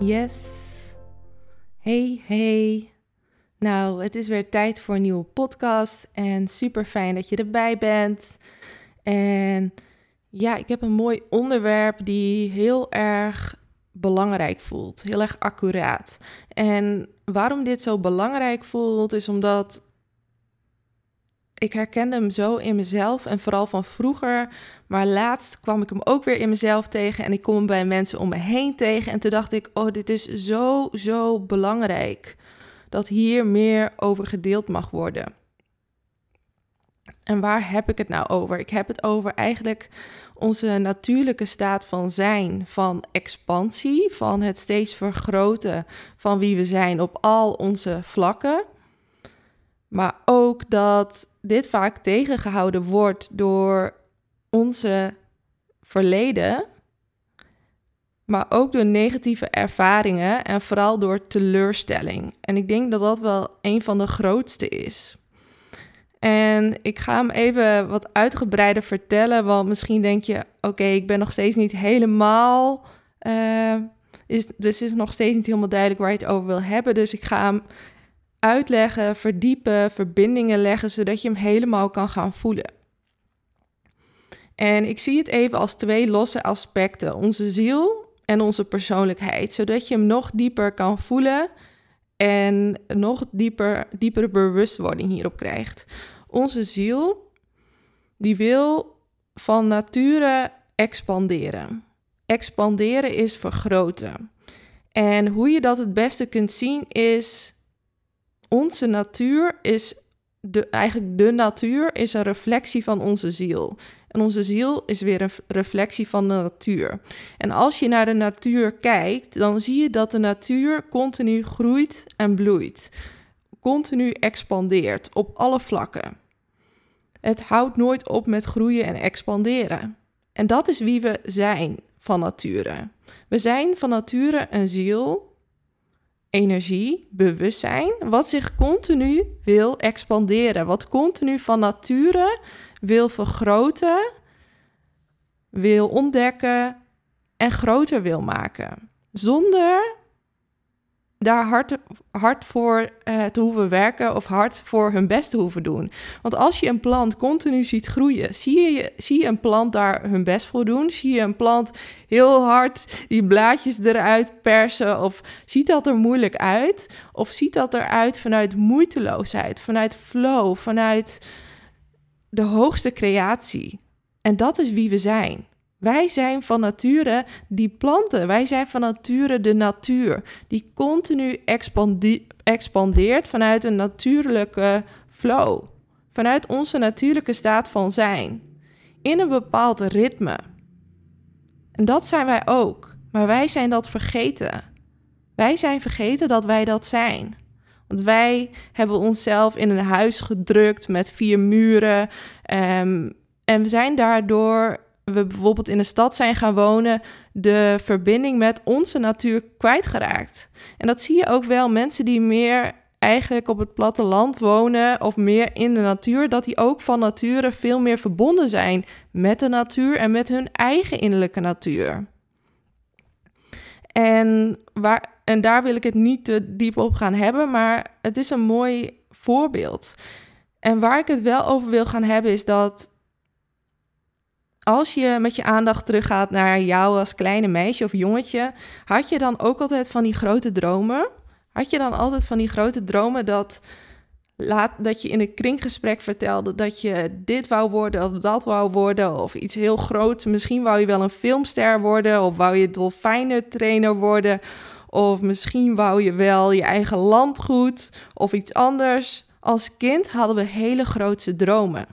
Yes. Hey, hey. Nou, het is weer tijd voor een nieuwe podcast en super fijn dat je erbij bent. En ja, ik heb een mooi onderwerp die heel erg belangrijk voelt, heel erg accuraat. En waarom dit zo belangrijk voelt, is omdat ik herkende hem zo in mezelf en vooral van vroeger. Maar laatst kwam ik hem ook weer in mezelf tegen en ik kom hem bij mensen om me heen tegen. En toen dacht ik, oh, dit is zo, zo belangrijk dat hier meer over gedeeld mag worden. En waar heb ik het nou over? Ik heb het over eigenlijk onze natuurlijke staat van zijn, van expansie, van het steeds vergroten van wie we zijn op al onze vlakken. Maar ook dat dit vaak tegengehouden wordt door onze verleden, maar ook door negatieve ervaringen en vooral door teleurstelling. En ik denk dat dat wel een van de grootste is. En ik ga hem even wat uitgebreider vertellen, want misschien denk je: oké, ik ben nog steeds niet helemaal. Uh, is, dus is nog steeds niet helemaal duidelijk waar je het over wil hebben. Dus ik ga hem uitleggen, verdiepen, verbindingen leggen, zodat je hem helemaal kan gaan voelen. En ik zie het even als twee losse aspecten: onze ziel en onze persoonlijkheid, zodat je hem nog dieper kan voelen en nog dieper, diepere bewustwording hierop krijgt. Onze ziel, die wil van nature expanderen. Expanderen is vergroten. En hoe je dat het beste kunt zien is onze natuur is de, eigenlijk de natuur is een reflectie van onze ziel. En onze ziel is weer een reflectie van de natuur. En als je naar de natuur kijkt, dan zie je dat de natuur continu groeit en bloeit. Continu expandeert op alle vlakken. Het houdt nooit op met groeien en expanderen. En dat is wie we zijn van nature. We zijn van nature een ziel energie, bewustzijn, wat zich continu wil expanderen, wat continu van nature wil vergroten, wil ontdekken en groter wil maken. Zonder daar hard, hard voor uh, te hoeven werken of hard voor hun best te hoeven doen. Want als je een plant continu ziet groeien, zie je, zie je een plant daar hun best voor doen? Zie je een plant heel hard die blaadjes eruit persen? Of ziet dat er moeilijk uit? Of ziet dat eruit vanuit moeiteloosheid, vanuit flow, vanuit de hoogste creatie? En dat is wie we zijn. Wij zijn van nature die planten. Wij zijn van nature de natuur. Die continu expandeert vanuit een natuurlijke flow. Vanuit onze natuurlijke staat van zijn. In een bepaald ritme. En dat zijn wij ook. Maar wij zijn dat vergeten. Wij zijn vergeten dat wij dat zijn. Want wij hebben onszelf in een huis gedrukt met vier muren. Um, en we zijn daardoor we bijvoorbeeld in de stad zijn gaan wonen, de verbinding met onze natuur kwijtgeraakt. En dat zie je ook wel mensen die meer eigenlijk op het platteland wonen of meer in de natuur, dat die ook van nature veel meer verbonden zijn met de natuur en met hun eigen innerlijke natuur. En, waar, en daar wil ik het niet te diep op gaan hebben, maar het is een mooi voorbeeld. En waar ik het wel over wil gaan hebben is dat als je met je aandacht teruggaat naar jou als kleine meisje of jongetje, had je dan ook altijd van die grote dromen? Had je dan altijd van die grote dromen dat, laat, dat je in een kringgesprek vertelde dat je dit wou worden of dat wou worden of iets heel groots? Misschien wou je wel een filmster worden of wou je dolfijnentrainer worden of misschien wou je wel je eigen landgoed of iets anders. Als kind hadden we hele grootse dromen.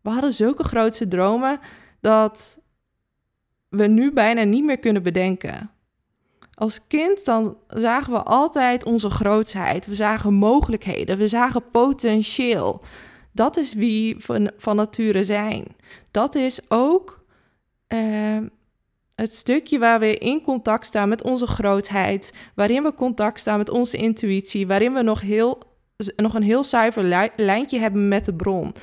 We hadden zulke grootse dromen dat we nu bijna niet meer kunnen bedenken. Als kind dan zagen we altijd onze grootsheid. We zagen mogelijkheden. We zagen potentieel. Dat is wie van, van nature zijn. Dat is ook uh, het stukje waar we in contact staan met onze grootheid. Waarin we contact staan met onze intuïtie. Waarin we nog, heel, nog een heel zuiver lijntje hebben met de bron.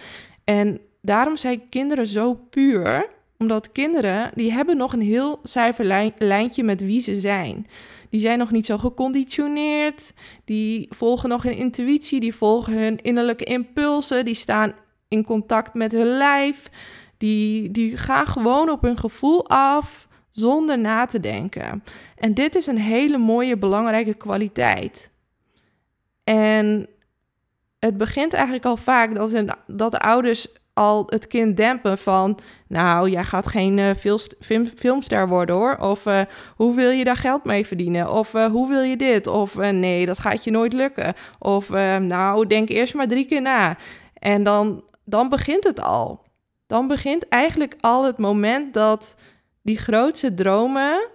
En daarom zijn kinderen zo puur omdat kinderen, die hebben nog een heel zuiver lijntje met wie ze zijn. Die zijn nog niet zo geconditioneerd. Die volgen nog hun intuïtie. Die volgen hun innerlijke impulsen. Die staan in contact met hun lijf. Die, die gaan gewoon op hun gevoel af zonder na te denken. En dit is een hele mooie, belangrijke kwaliteit. En het begint eigenlijk al vaak dat, dat de ouders al het kind dempen van... nou, jij gaat geen film, filmster worden hoor. Of uh, hoe wil je daar geld mee verdienen? Of uh, hoe wil je dit? Of nee, dat gaat je nooit lukken. Of nou, denk eerst maar drie keer na. En dan, dan begint het al. Dan begint eigenlijk al het moment dat die grootste dromen...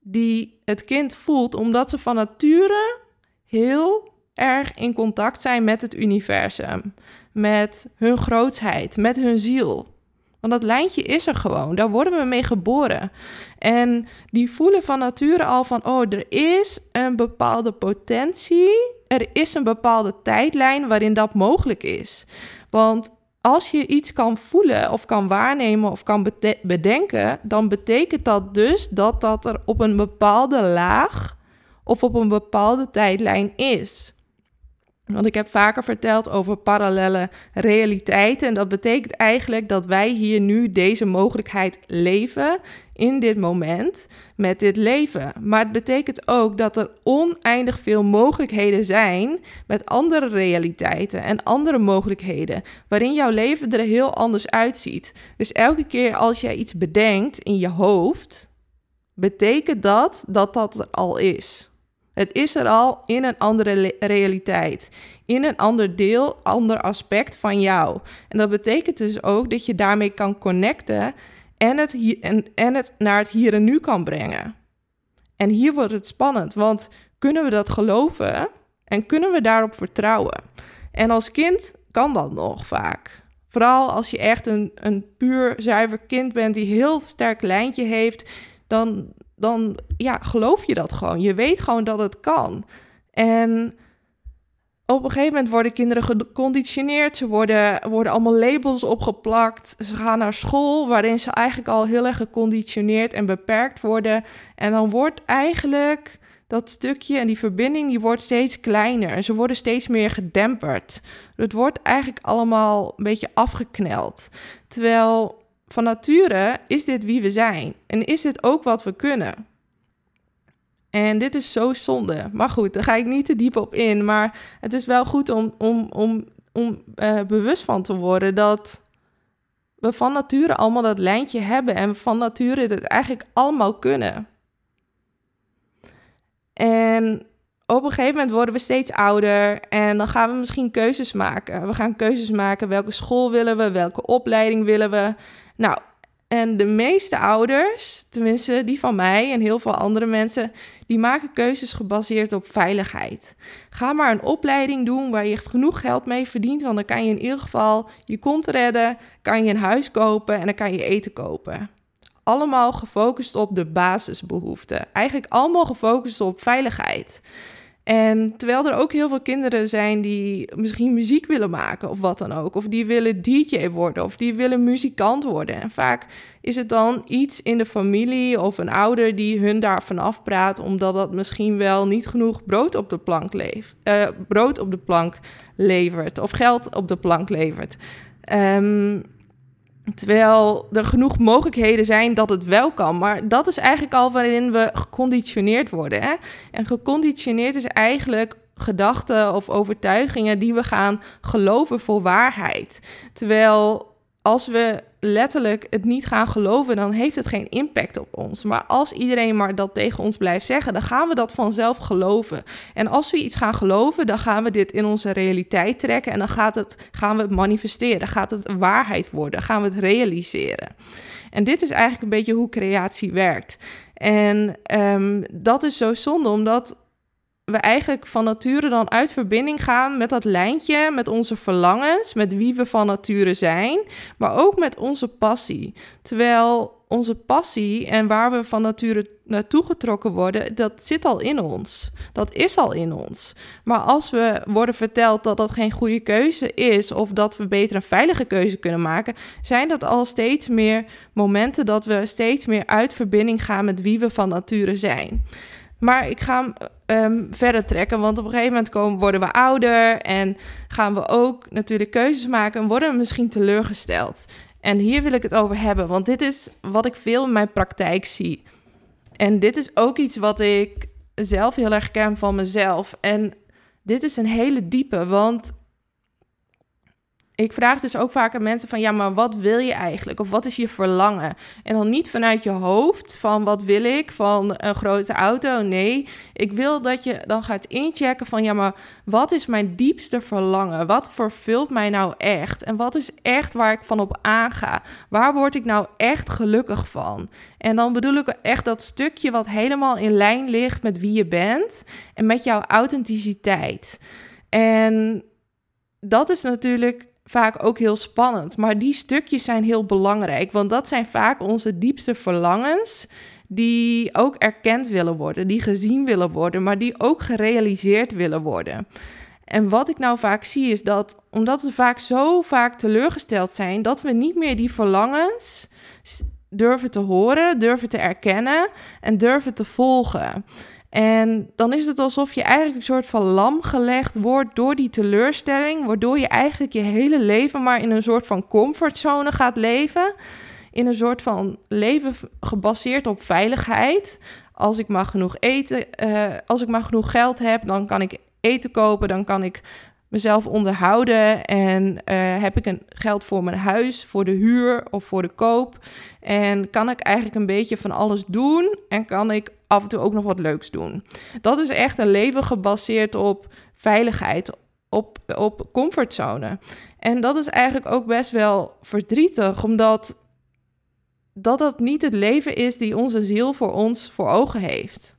die het kind voelt omdat ze van nature heel erg in contact zijn met het universum met hun grootheid, met hun ziel. Want dat lijntje is er gewoon, daar worden we mee geboren. En die voelen van nature al van, oh, er is een bepaalde potentie, er is een bepaalde tijdlijn waarin dat mogelijk is. Want als je iets kan voelen of kan waarnemen of kan bedenken, dan betekent dat dus dat dat er op een bepaalde laag of op een bepaalde tijdlijn is. Want ik heb vaker verteld over parallele realiteiten. En dat betekent eigenlijk dat wij hier nu deze mogelijkheid leven in dit moment met dit leven. Maar het betekent ook dat er oneindig veel mogelijkheden zijn met andere realiteiten en andere mogelijkheden, waarin jouw leven er heel anders uitziet. Dus elke keer als jij iets bedenkt in je hoofd, betekent dat dat dat er al is. Het is er al in een andere realiteit, in een ander deel, ander aspect van jou. En dat betekent dus ook dat je daarmee kan connecten en het, hier, en, en het naar het hier en nu kan brengen. En hier wordt het spannend, want kunnen we dat geloven en kunnen we daarop vertrouwen? En als kind kan dat nog vaak. Vooral als je echt een, een puur zuiver kind bent die heel sterk lijntje heeft, dan, dan ja, geloof je dat gewoon. Je weet gewoon dat het kan. En op een gegeven moment worden kinderen geconditioneerd. Ze worden, worden allemaal labels opgeplakt. Ze gaan naar school, waarin ze eigenlijk al heel erg geconditioneerd en beperkt worden. En dan wordt eigenlijk dat stukje en die verbinding die wordt steeds kleiner. En ze worden steeds meer gedemperd. Het wordt eigenlijk allemaal een beetje afgekneld. Terwijl van nature is dit wie we zijn en is dit ook wat we kunnen. En dit is zo zonde. Maar goed, daar ga ik niet te diep op in. Maar het is wel goed om, om, om, om uh, bewust van te worden dat we van nature allemaal dat lijntje hebben en van nature het eigenlijk allemaal kunnen. En op een gegeven moment worden we steeds ouder en dan gaan we misschien keuzes maken. We gaan keuzes maken welke school willen we, welke opleiding willen we. Nou, en de meeste ouders, tenminste die van mij en heel veel andere mensen, die maken keuzes gebaseerd op veiligheid. Ga maar een opleiding doen waar je genoeg geld mee verdient, want dan kan je in ieder geval je kont redden, kan je een huis kopen en dan kan je eten kopen. Allemaal gefocust op de basisbehoeften. Eigenlijk allemaal gefocust op veiligheid. En terwijl er ook heel veel kinderen zijn die misschien muziek willen maken of wat dan ook. Of die willen DJ worden of die willen muzikant worden. En vaak is het dan iets in de familie of een ouder die hun daarvan afpraat, omdat dat misschien wel niet genoeg brood op de plank, leeft, uh, brood op de plank levert of geld op de plank levert. Um, Terwijl er genoeg mogelijkheden zijn dat het wel kan. Maar dat is eigenlijk al waarin we geconditioneerd worden. Hè? En geconditioneerd is eigenlijk gedachten of overtuigingen die we gaan geloven voor waarheid. Terwijl als we letterlijk het niet gaan geloven, dan heeft het geen impact op ons. Maar als iedereen maar dat tegen ons blijft zeggen, dan gaan we dat vanzelf geloven. En als we iets gaan geloven, dan gaan we dit in onze realiteit trekken en dan gaat het, gaan we het manifesteren, gaat het waarheid worden, gaan we het realiseren. En dit is eigenlijk een beetje hoe creatie werkt. En um, dat is zo zonde, omdat we eigenlijk van nature dan uit verbinding gaan met dat lijntje, met onze verlangens, met wie we van nature zijn, maar ook met onze passie. Terwijl onze passie en waar we van nature naartoe getrokken worden, dat zit al in ons. Dat is al in ons. Maar als we worden verteld dat dat geen goede keuze is of dat we beter een veilige keuze kunnen maken, zijn dat al steeds meer momenten dat we steeds meer uit verbinding gaan met wie we van nature zijn. Maar ik ga hem um, verder trekken, want op een gegeven moment komen, worden we ouder en gaan we ook natuurlijk keuzes maken en worden we misschien teleurgesteld. En hier wil ik het over hebben, want dit is wat ik veel in mijn praktijk zie. En dit is ook iets wat ik zelf heel erg ken van mezelf. En dit is een hele diepe, want ik vraag dus ook vaak aan mensen van ja, maar wat wil je eigenlijk? Of wat is je verlangen? En dan niet vanuit je hoofd van wat wil ik van een grote auto? Nee, ik wil dat je dan gaat inchecken van ja, maar wat is mijn diepste verlangen? Wat vervult mij nou echt? En wat is echt waar ik van op aanga? Waar word ik nou echt gelukkig van? En dan bedoel ik echt dat stukje wat helemaal in lijn ligt met wie je bent en met jouw authenticiteit. En dat is natuurlijk vaak ook heel spannend. Maar die stukjes zijn heel belangrijk, want dat zijn vaak onze diepste verlangens die ook erkend willen worden, die gezien willen worden, maar die ook gerealiseerd willen worden. En wat ik nou vaak zie is dat, omdat we vaak zo vaak teleurgesteld zijn, dat we niet meer die verlangens durven te horen, durven te erkennen en durven te volgen. En dan is het alsof je eigenlijk een soort van lam gelegd wordt door die teleurstelling, waardoor je eigenlijk je hele leven maar in een soort van comfortzone gaat leven. In een soort van leven gebaseerd op veiligheid. Als ik maar genoeg eten, uh, als ik maar genoeg geld heb, dan kan ik eten kopen, dan kan ik mezelf onderhouden en uh, heb ik een geld voor mijn huis, voor de huur of voor de koop. En kan ik eigenlijk een beetje van alles doen en kan ik af en toe ook nog wat leuks doen. Dat is echt een leven gebaseerd op veiligheid, op, op comfortzone. En dat is eigenlijk ook best wel verdrietig, omdat dat dat niet het leven is die onze ziel voor ons voor ogen heeft.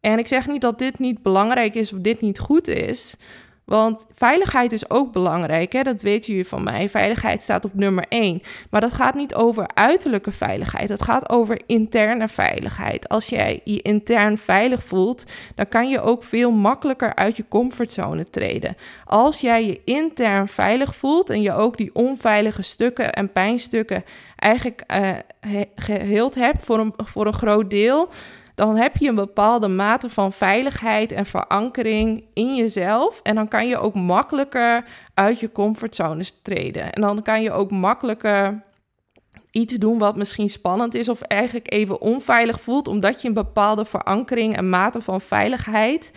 En ik zeg niet dat dit niet belangrijk is of dit niet goed is, want veiligheid is ook belangrijk, hè? dat weten jullie van mij. Veiligheid staat op nummer 1. Maar dat gaat niet over uiterlijke veiligheid, dat gaat over interne veiligheid. Als jij je intern veilig voelt, dan kan je ook veel makkelijker uit je comfortzone treden. Als jij je intern veilig voelt en je ook die onveilige stukken en pijnstukken eigenlijk uh, geheeld hebt voor een, voor een groot deel dan heb je een bepaalde mate van veiligheid en verankering in jezelf. En dan kan je ook makkelijker uit je comfortzone treden. En dan kan je ook makkelijker iets doen wat misschien spannend is of eigenlijk even onveilig voelt, omdat je een bepaalde verankering en mate van veiligheid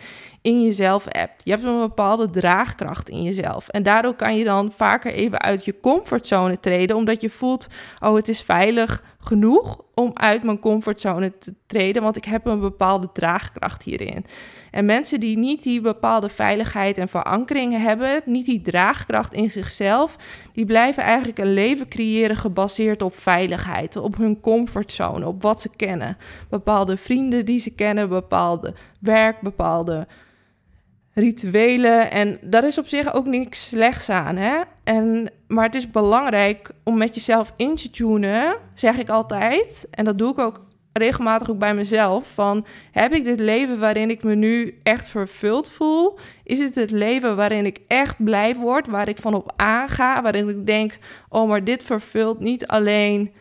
in jezelf hebt. Je hebt een bepaalde draagkracht in jezelf. En daardoor kan je dan vaker even uit je comfortzone treden, omdat je voelt, oh het is veilig genoeg om uit mijn comfortzone te treden, want ik heb een bepaalde draagkracht hierin. En mensen die niet die bepaalde veiligheid en verankering hebben, niet die draagkracht in zichzelf, die blijven eigenlijk een leven creëren gebaseerd op veiligheid, op hun comfortzone, op wat ze kennen. Bepaalde vrienden die ze kennen, bepaalde werk, bepaalde rituelen. En daar is op zich ook niks slechts aan. Hè? En, maar het is belangrijk om met jezelf in te tunen, zeg ik altijd. En dat doe ik ook regelmatig ook bij mezelf. Van heb ik dit leven waarin ik me nu echt vervuld voel? Is het het leven waarin ik echt blij word, waar ik van op aanga, waarin ik denk: oh, maar dit vervult niet alleen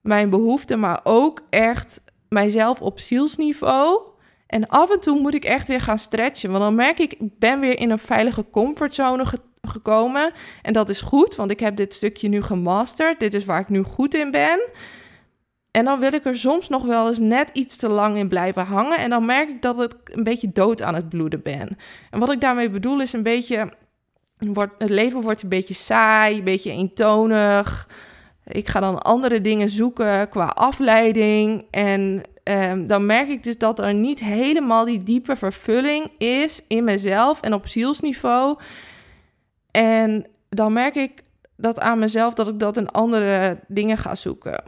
mijn behoeften, maar ook echt mijzelf op zielsniveau. En af en toe moet ik echt weer gaan stretchen. Want dan merk ik, ik ben weer in een veilige comfortzone gekomen. En dat is goed, want ik heb dit stukje nu gemasterd. Dit is waar ik nu goed in ben. En dan wil ik er soms nog wel eens net iets te lang in blijven hangen. En dan merk ik dat ik een beetje dood aan het bloeden ben. En wat ik daarmee bedoel is een beetje... Wordt, het leven wordt een beetje saai, een beetje eentonig ik ga dan andere dingen zoeken qua afleiding. En ehm, dan merk ik dus dat er niet helemaal die diepe vervulling is in mezelf en op zielsniveau. En dan merk ik dat aan mezelf dat ik dat in andere dingen ga zoeken.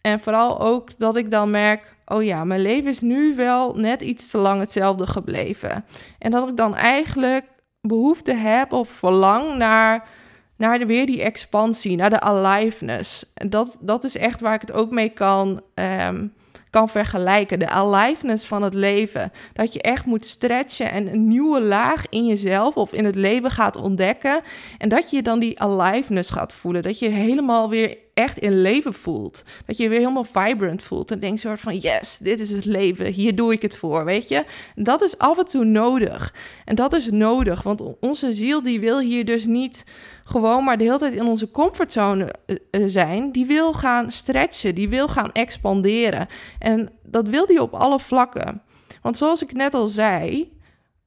En vooral ook dat ik dan merk, oh ja, mijn leven is nu wel net iets te lang hetzelfde gebleven. En dat ik dan eigenlijk behoefte heb of verlang naar, naar de, weer die expansie, naar de aliveness. En dat, dat is echt waar ik het ook mee kan, um, kan vergelijken. De aliveness van het leven. Dat je echt moet stretchen en een nieuwe laag in jezelf of in het leven gaat ontdekken. En dat je dan die aliveness gaat voelen. Dat je helemaal weer echt in leven voelt. Dat je je weer helemaal vibrant voelt. En denkt soort van, yes, dit is het leven. Hier doe ik het voor, weet je. Dat is af en toe nodig. En dat is nodig, want onze ziel die wil hier dus niet gewoon maar de hele tijd in onze comfortzone eh, eh, zijn. Die wil gaan stretchen, die wil gaan expanderen. En dat wil die op alle vlakken. Want zoals ik net al zei,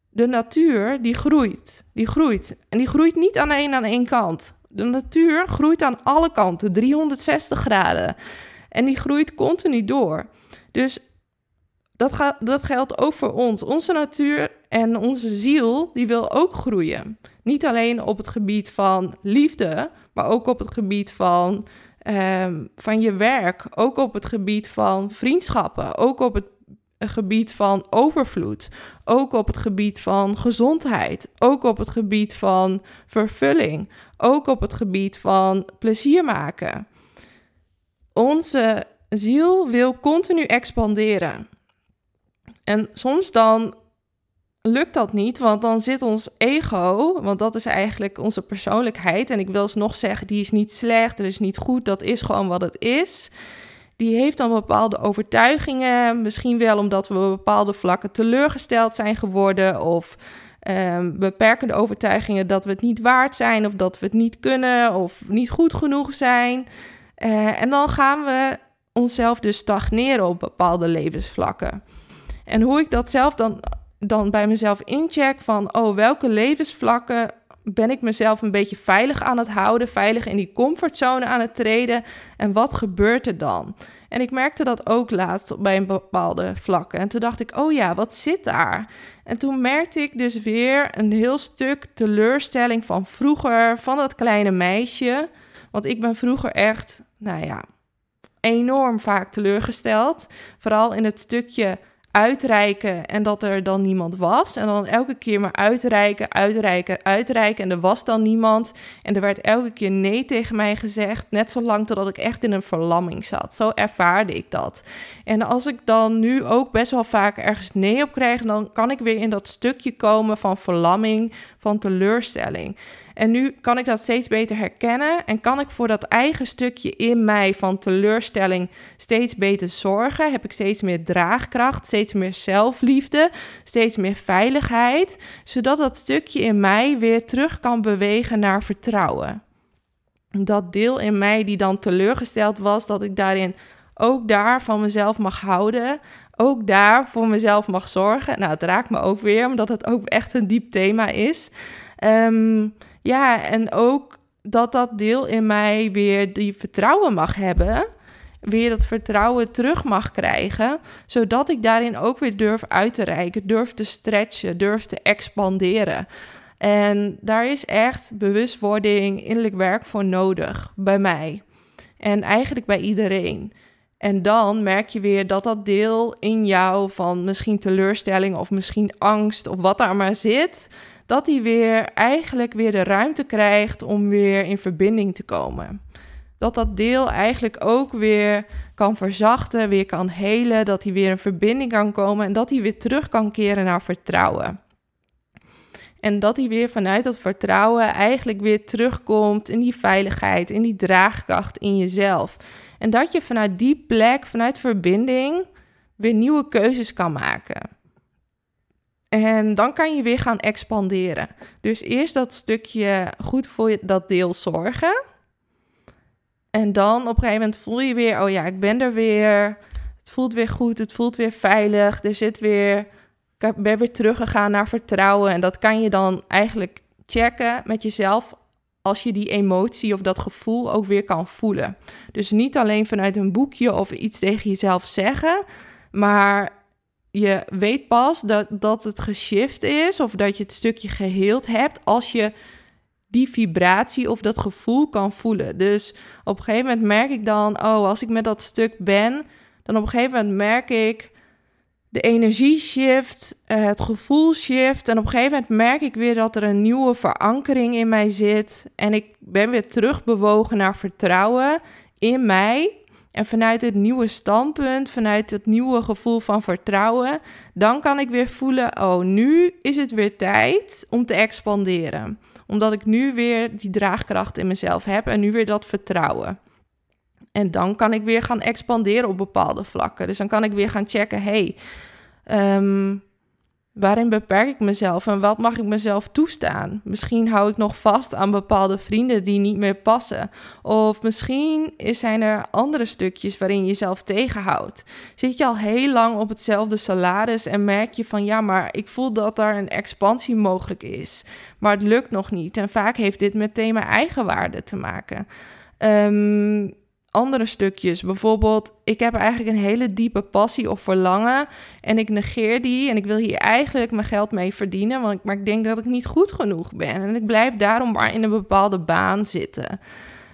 de natuur die groeit. Die groeit. En die groeit niet alleen aan één kant. De natuur groeit aan alle kanten, 360 graden. En die groeit continu door. Dus dat, dat geldt ook voor ons. Onze natuur en onze ziel, die wil ook groeien. Niet alleen op het gebied van liefde, maar ook op het gebied van, ehm, van je werk. Ook op het gebied van vriendschappen. Ook op het gebied van overvloed. Ook op het gebied van gezondheid. Ook op het gebied van vervulling. Ook op het gebied van plezier maken. Onze ziel wil continu expanderen. En soms dan lukt dat niet, want dan zit ons ego, want dat is eigenlijk onze persoonlijkheid. En ik wil eens nog zeggen, die is niet slecht, er is niet goed, dat is gewoon wat het is. Die heeft dan bepaalde overtuigingen, misschien wel omdat we op bepaalde vlakken teleurgesteld zijn geworden of um, beperkende overtuigingen dat we het niet waard zijn of dat we het niet kunnen of niet goed genoeg zijn. Uh, en dan gaan we onszelf dus stagneren op bepaalde levensvlakken. En hoe ik dat zelf dan, dan bij mezelf incheck van, oh, welke levensvlakken ben ik mezelf een beetje veilig aan het houden, veilig in die comfortzone aan het treden en wat gebeurt er dan? En ik merkte dat ook laatst bij een bepaalde vlakken. En toen dacht ik, oh ja, wat zit daar? En toen merkte ik dus weer een heel stuk teleurstelling van vroeger, van dat kleine meisje. Want ik ben vroeger echt, nou ja, enorm vaak teleurgesteld. Vooral in het stukje uitreiken en dat er dan niemand was. En dan elke keer maar uitreiken, uitreiken, uitreiken. En er was dan niemand. En er werd elke keer nee tegen mij gezegd. Net zo lang totdat ik echt in een verlamming zat. Zo ervaarde ik dat. En als ik dan nu ook best wel vaak ergens nee op krijg, dan kan ik weer in dat stukje komen van verlamming, van teleurstelling. En nu kan ik dat steeds beter herkennen en kan ik voor dat eigen stukje in mij van teleurstelling steeds beter zorgen. Heb ik steeds meer draagkracht, steeds meer zelfliefde, steeds meer veiligheid, zodat dat stukje in mij weer terug kan bewegen naar vertrouwen. Dat deel in mij die dan teleurgesteld was, dat ik daarin ook daar van mezelf mag houden, ook daar voor mezelf mag zorgen. Nou, het raakt me ook weer, omdat het ook echt een diep thema is. Um, ja, en ook dat dat deel in mij weer die vertrouwen mag hebben. Weer dat vertrouwen terug mag krijgen. Zodat ik daarin ook weer durf uit te reiken, durf te stretchen, durf te expanderen. En daar is echt bewustwording, innerlijk werk voor nodig bij mij. En eigenlijk bij iedereen. En dan merk je weer dat dat deel in jou van misschien teleurstelling of misschien angst of wat daar maar zit, dat hij weer eigenlijk weer de ruimte krijgt om weer in verbinding te komen. Dat dat deel eigenlijk ook weer kan verzachten, weer kan helen, dat hij weer in verbinding kan komen en dat hij weer terug kan keren naar vertrouwen. En dat hij weer vanuit dat vertrouwen eigenlijk weer terugkomt in die veiligheid, in die draagkracht in jezelf. En dat je vanuit die plek, vanuit verbinding, weer nieuwe keuzes kan maken. En dan kan je weer gaan expanderen. Dus eerst dat stukje goed voor dat deel zorgen. En dan op een gegeven moment voel je weer, oh ja, ik ben er weer. Het voelt weer goed, het voelt weer veilig. Er zit weer, ik ben weer teruggegaan naar vertrouwen. En dat kan je dan eigenlijk checken met jezelf als je die emotie of dat gevoel ook weer kan voelen. Dus niet alleen vanuit een boekje of iets tegen jezelf zeggen, maar je weet pas dat, dat het geshift is of dat je het stukje geheeld hebt als je die vibratie of dat gevoel kan voelen. Dus op een gegeven moment merk ik dan, oh, als ik met dat stuk ben, dan op een gegeven moment merk ik de energie shift, eh, het gevoel shift. En op een gegeven moment merk ik weer dat er een nieuwe verankering in mij zit. En ik ben weer terugbewogen naar vertrouwen in mij. En vanuit het nieuwe standpunt, vanuit het nieuwe gevoel van vertrouwen, dan kan ik weer voelen: oh, nu is het weer tijd om te expanderen. Omdat ik nu weer die draagkracht in mezelf heb en nu weer dat vertrouwen. En dan kan ik weer gaan expanderen op bepaalde vlakken. Dus dan kan ik weer gaan checken: hey, ehm, waarin beperk ik mezelf en wat mag ik mezelf toestaan? Misschien hou ik nog vast aan bepaalde vrienden die niet meer passen. Of misschien zijn er andere stukjes waarin je jezelf tegenhoudt. Zit je al heel lang op hetzelfde salaris en merk je van ja, maar ik voel dat daar een expansie mogelijk is. Maar het lukt nog niet. En vaak heeft dit met thema eigenwaarde te maken. Um, andere stukjes. Bijvoorbeeld, ik heb eigenlijk een hele diepe passie of verlangen en ik negeer die en ik wil hier eigenlijk mijn geld mee verdienen, want, maar ik denk dat ik niet goed genoeg ben en ik blijf daarom maar in een bepaalde baan zitten.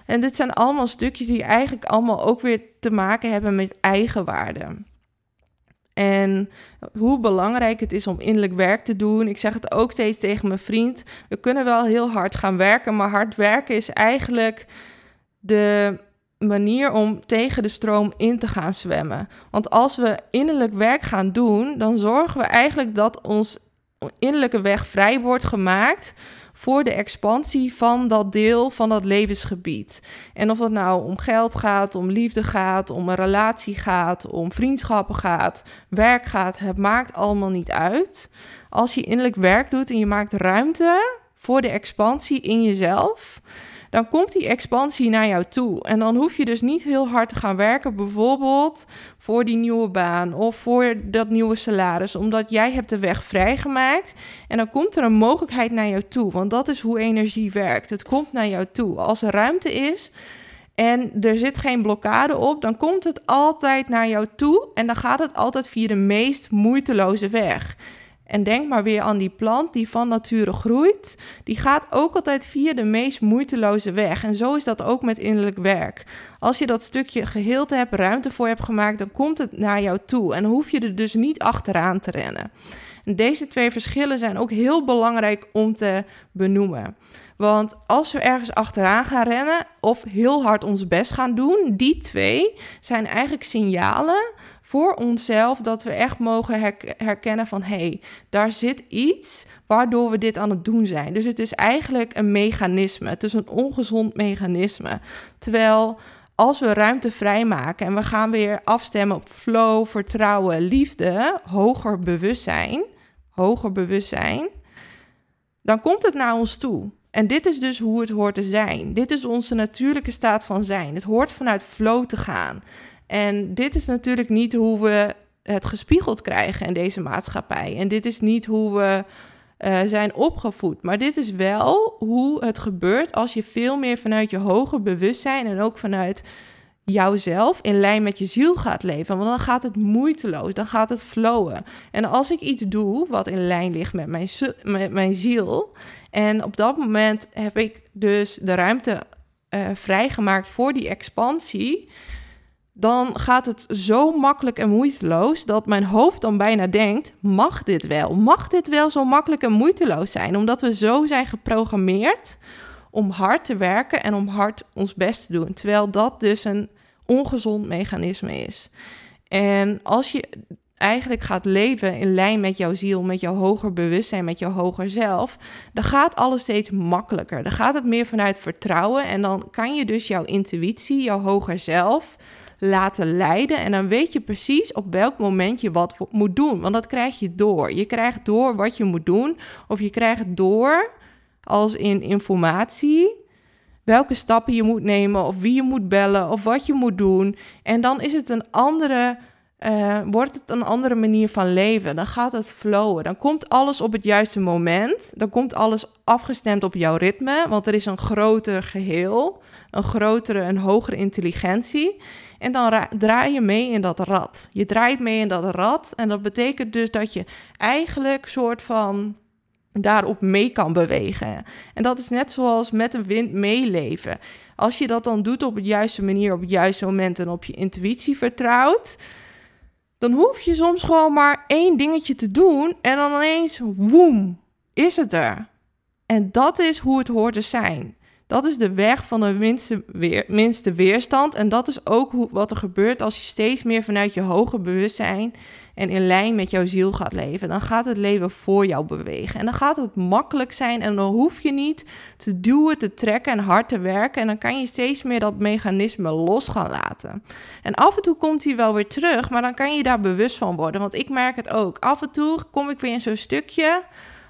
En dit zijn allemaal stukjes die eigenlijk allemaal ook weer te maken hebben met eigenwaarde. En hoe belangrijk het is om innerlijk werk te doen. Ik zeg het ook steeds tegen mijn vriend. We kunnen wel heel hard gaan werken, maar hard werken is eigenlijk de manier om tegen de stroom in te gaan zwemmen. Want als we innerlijk werk gaan doen, dan zorgen we eigenlijk dat ons innerlijke weg vrij wordt gemaakt voor de expansie van dat deel van dat levensgebied. En of dat nou om geld gaat, om liefde gaat, om een relatie gaat, om vriendschappen gaat, werk gaat, het maakt allemaal niet uit. Als je innerlijk werk doet en je maakt ruimte voor de expansie in jezelf, dan komt die expansie naar jou toe. En dan hoef je dus niet heel hard te gaan werken, bijvoorbeeld voor die nieuwe baan of voor dat nieuwe salaris, omdat jij hebt de weg vrijgemaakt. En dan komt er een mogelijkheid naar jou toe, want dat is hoe energie werkt. Het komt naar jou toe. Als er ruimte is en er zit geen blokkade op, dan komt het altijd naar jou toe en dan gaat het altijd via de meest moeiteloze weg. En denk maar weer aan die plant die van nature groeit. Die gaat ook altijd via de meest moeiteloze weg. En zo is dat ook met innerlijk werk. Als je dat stukje geheeld hebt, ruimte voor hebt gemaakt, dan komt het naar jou toe. En hoef je er dus niet achteraan te rennen. En deze twee verschillen zijn ook heel belangrijk om te benoemen. Want als we ergens achteraan gaan rennen of heel hard ons best gaan doen, die twee zijn eigenlijk signalen voor onszelf dat we echt mogen herkennen van hé, hey, daar zit iets waardoor we dit aan het doen zijn. Dus het is eigenlijk een mechanisme. Het is een ongezond mechanisme. Terwijl als we ruimte vrijmaken en we gaan weer afstemmen op flow, vertrouwen, liefde, hoger bewustzijn, hoger bewustzijn, dan komt het naar ons toe. En dit is dus hoe het hoort te zijn. Dit is onze natuurlijke staat van zijn. Het hoort vanuit flow te gaan. En dit is natuurlijk niet hoe we het gespiegeld krijgen in deze maatschappij. En dit is niet hoe we uh, zijn opgevoed. Maar dit is wel hoe het gebeurt als je veel meer vanuit je hoger bewustzijn en ook vanuit jouzelf in lijn met je ziel gaat leven. Want dan gaat het moeiteloos, dan gaat het flowen. En als ik iets doe wat in lijn ligt met mijn, met mijn ziel. En op dat moment heb ik dus de ruimte uh, vrijgemaakt voor die expansie dan gaat het zo makkelijk en moeiteloos dat mijn hoofd dan bijna denkt: mag dit wel? Mag dit wel zo makkelijk en moeiteloos zijn? Omdat we zo zijn geprogrammeerd om hard te werken en om hard ons best te doen. Terwijl dat dus een ongezond mechanisme is. En als je eigenlijk gaat leven in lijn met jouw ziel, met jouw hoger bewustzijn, met jouw hoger zelf, dan gaat alles steeds makkelijker. Dan gaat het meer vanuit vertrouwen en dan kan je dus jouw intuïtie, jouw hoger zelf laten leiden. En dan weet je precies op welk moment je wat moet doen. Want dat krijg je door. Je krijgt door wat je moet doen. Of je krijgt door, als in informatie, welke stappen je moet nemen. Of wie je moet bellen. Of wat je moet doen. En dan is het een andere uh, wordt het een andere manier van leven. Dan gaat het flowen. Dan komt alles op het juiste moment. Dan komt alles afgestemd op jouw ritme. Want er is een groter geheel, een grotere, een hogere intelligentie. En dan draai je mee in dat rad. Je draait mee in dat rad. En dat betekent dus dat je eigenlijk soort van daarop mee kan bewegen. En dat is net zoals met een wind meeleven. Als je dat dan doet op de juiste manier, op het juiste moment en op je intuïtie vertrouwt, dan hoef je soms gewoon maar één dingetje te doen en dan ineens, woem, is het er. En dat is hoe het hoort te zijn. Dat is de weg van de minste, weer, minste weerstand. En dat is ook hoe, wat er gebeurt als je steeds meer vanuit je hoger bewustzijn en in lijn met jouw ziel gaat leven. Dan gaat het leven voor jou bewegen. En dan gaat het makkelijk zijn en dan hoef je niet te duwen, te trekken en hard te werken. En dan kan je steeds meer dat mechanisme los gaan laten. En af en toe komt hij wel weer terug, maar dan kan je daar bewust van worden. Want ik merk het ook. Af en toe kom ik weer in zo'n stukje.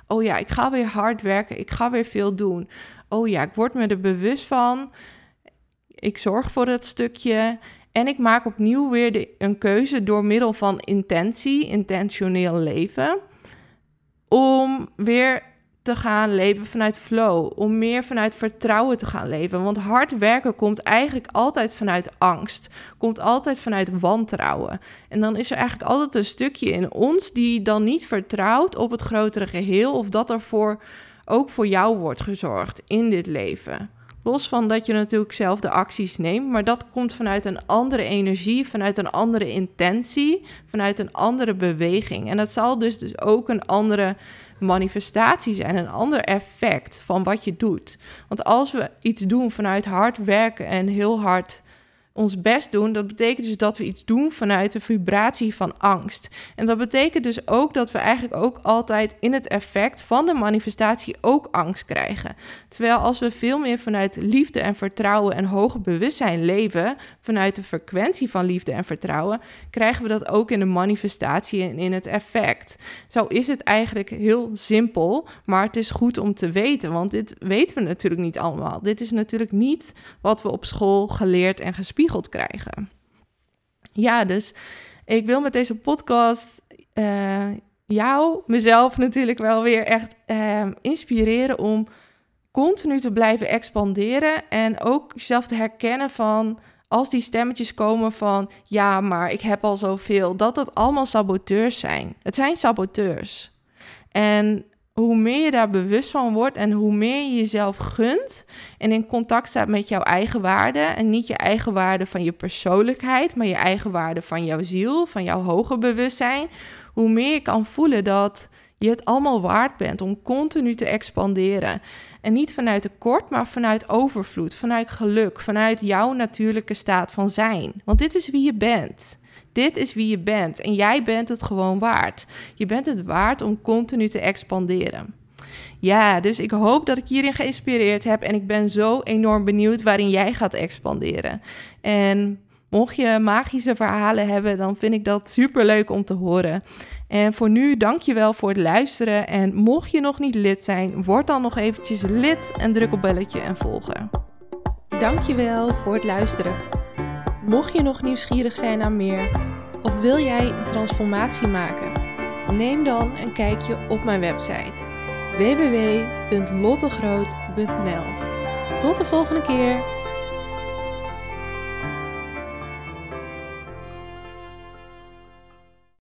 Oh ja, ik ga weer hard werken. Ik ga weer veel doen oh ja, ik word me er bewust van. Ik zorg voor dat stukje. En ik maak opnieuw weer de, een keuze door middel van intentie, intentioneel leven. Om weer te gaan leven vanuit flow. Om meer vanuit vertrouwen te gaan leven. Want hard werken komt eigenlijk altijd vanuit angst. Komt altijd vanuit wantrouwen. En dan is er eigenlijk altijd een stukje in ons die dan niet vertrouwt op het grotere geheel. Of dat er voor ook voor jou wordt gezorgd in dit leven. Los van dat je natuurlijk zelf de acties neemt, maar dat komt vanuit een andere energie, vanuit een andere intentie, vanuit een andere beweging. En dat zal dus, dus ook een andere manifestatie zijn, een ander effect van wat je doet. Want als we iets doen vanuit hard werken en heel hard ons best doen, dat betekent dus dat we iets doen vanuit de vibratie van angst. En dat betekent dus ook dat we eigenlijk ook altijd in het effect van de manifestatie ook angst krijgen. Terwijl als we veel meer vanuit liefde en vertrouwen en hoger bewustzijn leven, vanuit de frequentie van liefde en vertrouwen, krijgen we dat ook in de manifestatie en in het effect. Zo is het eigenlijk heel simpel, maar het is goed om te weten, want dit weten we natuurlijk niet allemaal. Dit is natuurlijk niet wat we op school geleerd en krijgen. Ja, dus ik wil met deze podcast uh, jou, mezelf natuurlijk wel weer echt uh, inspireren om continu te blijven expanderen en ook jezelf te herkennen van als die stemmetjes komen van ja, maar ik heb al zoveel, dat dat allemaal saboteurs zijn. Het zijn saboteurs. En hoe meer je daar bewust van wordt en hoe meer je jezelf gunt en in contact staat met jouw eigen waarde en niet je eigen waarde van je persoonlijkheid, maar je eigen waarde van jouw ziel, van jouw hoger bewustzijn, hoe meer je kan voelen dat je het allemaal waard bent om continu te expanderen. En niet vanuit tekort, maar vanuit overvloed, vanuit geluk, vanuit jouw natuurlijke staat van zijn. Want dit is wie je bent. Dit is wie je bent en jij bent het gewoon waard. Je bent het waard om continu te expanderen. Ja, dus ik hoop dat ik hierin geïnspireerd heb en ik ben zo enorm benieuwd waarin jij gaat expanderen. En mocht je magische verhalen hebben, dan vind ik dat super leuk om te horen. En voor nu, dankjewel voor het luisteren. En mocht je nog niet lid zijn, word dan nog eventjes lid en druk op belletje en volgen. Dankjewel voor het luisteren. Mocht je nog nieuwsgierig zijn naar meer of wil jij een transformatie maken, neem dan een kijkje op mijn website www.lottegroot.nl. Tot de volgende keer!